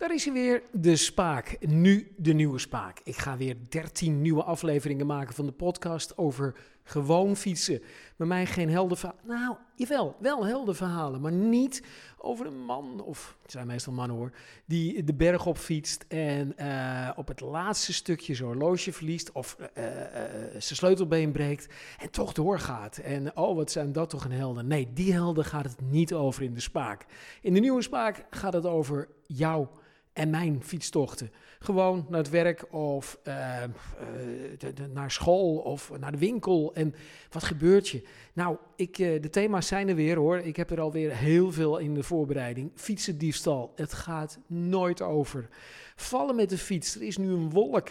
Daar is hij weer, de Spaak. Nu de nieuwe Spaak. Ik ga weer 13 nieuwe afleveringen maken van de podcast over gewoon fietsen. Bij mij geen heldenverhalen. Nou, jawel, wel heldenverhalen, maar niet over een man, of het zijn meestal mannen hoor, die de berg op fietst en uh, op het laatste stukje zijn horloge verliest of uh, uh, zijn sleutelbeen breekt en toch doorgaat. En oh, wat zijn dat toch een helden. Nee, die helden gaat het niet over in de Spaak. In de nieuwe Spaak gaat het over jou en mijn fietstochten. Gewoon naar het werk of de, de, naar school of naar de winkel. En wat gebeurt je? Nou, ik, uh, de thema's zijn er weer hoor. Ik heb er alweer heel veel in de voorbereiding. Fietsendiefstal, het gaat nooit over. Vallen met de fiets, er is nu een wolk.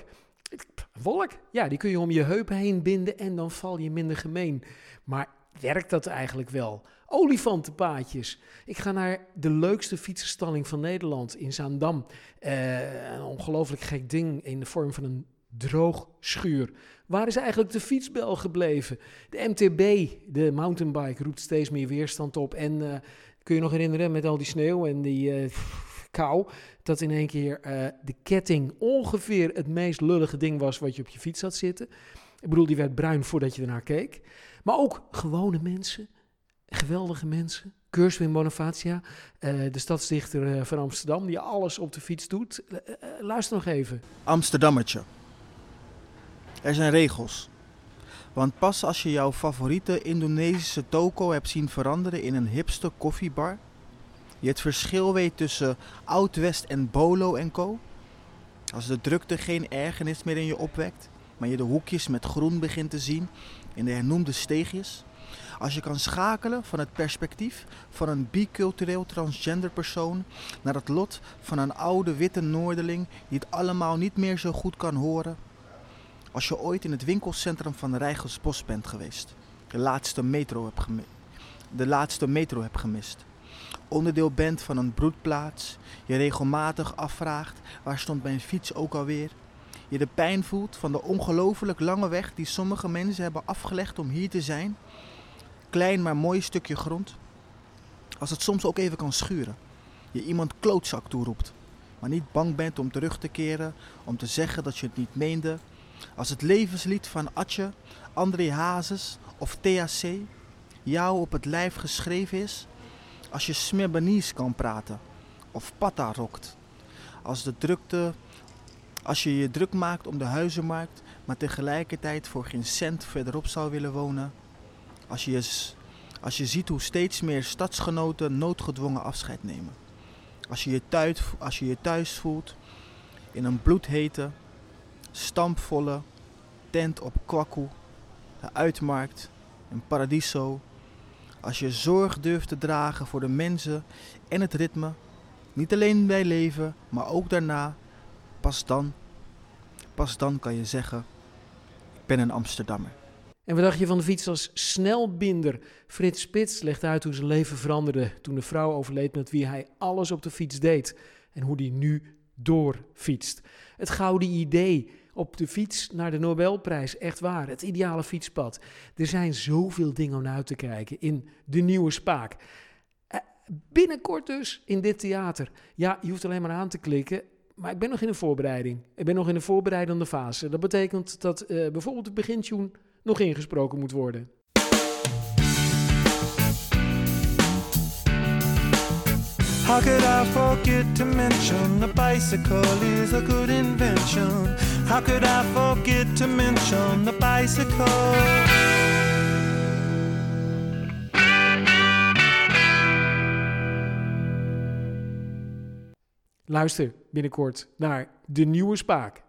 Wolk? Ja, die kun je om je heup heen binden en dan val je minder gemeen. Maar werkt dat eigenlijk wel? Olifantenpaadjes. Ik ga naar de leukste fietsenstalling van Nederland in Zaandam. Uh, een ongelooflijk gek ding in de vorm van een droogschuur. Waar is eigenlijk de fietsbel gebleven? De MTB, de mountainbike, roept steeds meer weerstand op. En uh, kun je nog herinneren met al die sneeuw en die uh, kou, dat in één keer de ketting ongeveer het meest lullige ding was wat je op je fiets had zitten. Ik bedoel, die werd bruin voordat je ernaar keek. Maar ook gewone mensen geweldige mensen. Kurswin Bonifacia, uh, de stadsdichter uh, van Amsterdam, die alles op de fiets doet. Uh, luister nog even. Amsterdammertje. Er zijn regels. Want pas als je jouw favoriete Indonesische toko hebt zien veranderen in een hipste koffiebar, je het verschil weet tussen Oud-West en Bolo en Co, als de drukte geen ergernis meer in je opwekt, maar je de hoekjes met groen begint te zien in de hernoemde steegjes, als je kan schakelen van het perspectief van een bicultureel transgender persoon naar het lot van een oude witte Noorderling die het allemaal niet meer zo goed kan horen. Als je ooit in het winkelcentrum van Rijgelsbos bent geweest, de laatste metro hebt, gemi de laatste metro hebt gemist. Onderdeel bent van een broedplaats, je regelmatig afvraagt waar stond mijn fiets ook alweer. Je de pijn voelt van de ongelooflijk lange weg die sommige mensen hebben afgelegd om hier te zijn klein maar mooi stukje grond. Als het soms ook even kan schuren. Je iemand klootzak toeroept. Maar niet bang bent om terug te keren, om te zeggen dat je het niet meende. Als het levenslied van Atje, André Hazes of THC jou op het lijf geschreven is. Als je Smerbanies kan praten of patta rokt. Als de drukte, als je je druk maakt om de huizenmarkt, maar tegelijkertijd voor geen cent verderop zou willen wonen. Als je, als je ziet hoe steeds meer stadsgenoten noodgedwongen afscheid nemen. Als je je thuis, als je, je thuis voelt in een bloedhete, stampvolle tent op Kwaku, de uitmarkt, in Paradiso. Als je zorg durft te dragen voor de mensen en het ritme, niet alleen bij leven, maar ook daarna, pas dan, pas dan kan je zeggen, ik ben een Amsterdammer. En wat dacht je van de fiets als snelbinder? Frits Spits legt uit hoe zijn leven veranderde toen de vrouw overleed met wie hij alles op de fiets deed. En hoe die nu doorfietst. Het gouden idee op de fiets naar de Nobelprijs, echt waar. Het ideale fietspad. Er zijn zoveel dingen om uit te kijken in de nieuwe Spaak. Eh, binnenkort dus in dit theater. Ja, je hoeft alleen maar aan te klikken. Maar ik ben nog in de voorbereiding. Ik ben nog in de voorbereidende fase. Dat betekent dat uh, bijvoorbeeld het begintune nog ingesproken moet worden. How could I forget to mention a bicycle is a good invention? How could I forget to mention the bicycle? Luister binnenkort naar de nieuwe Spaak.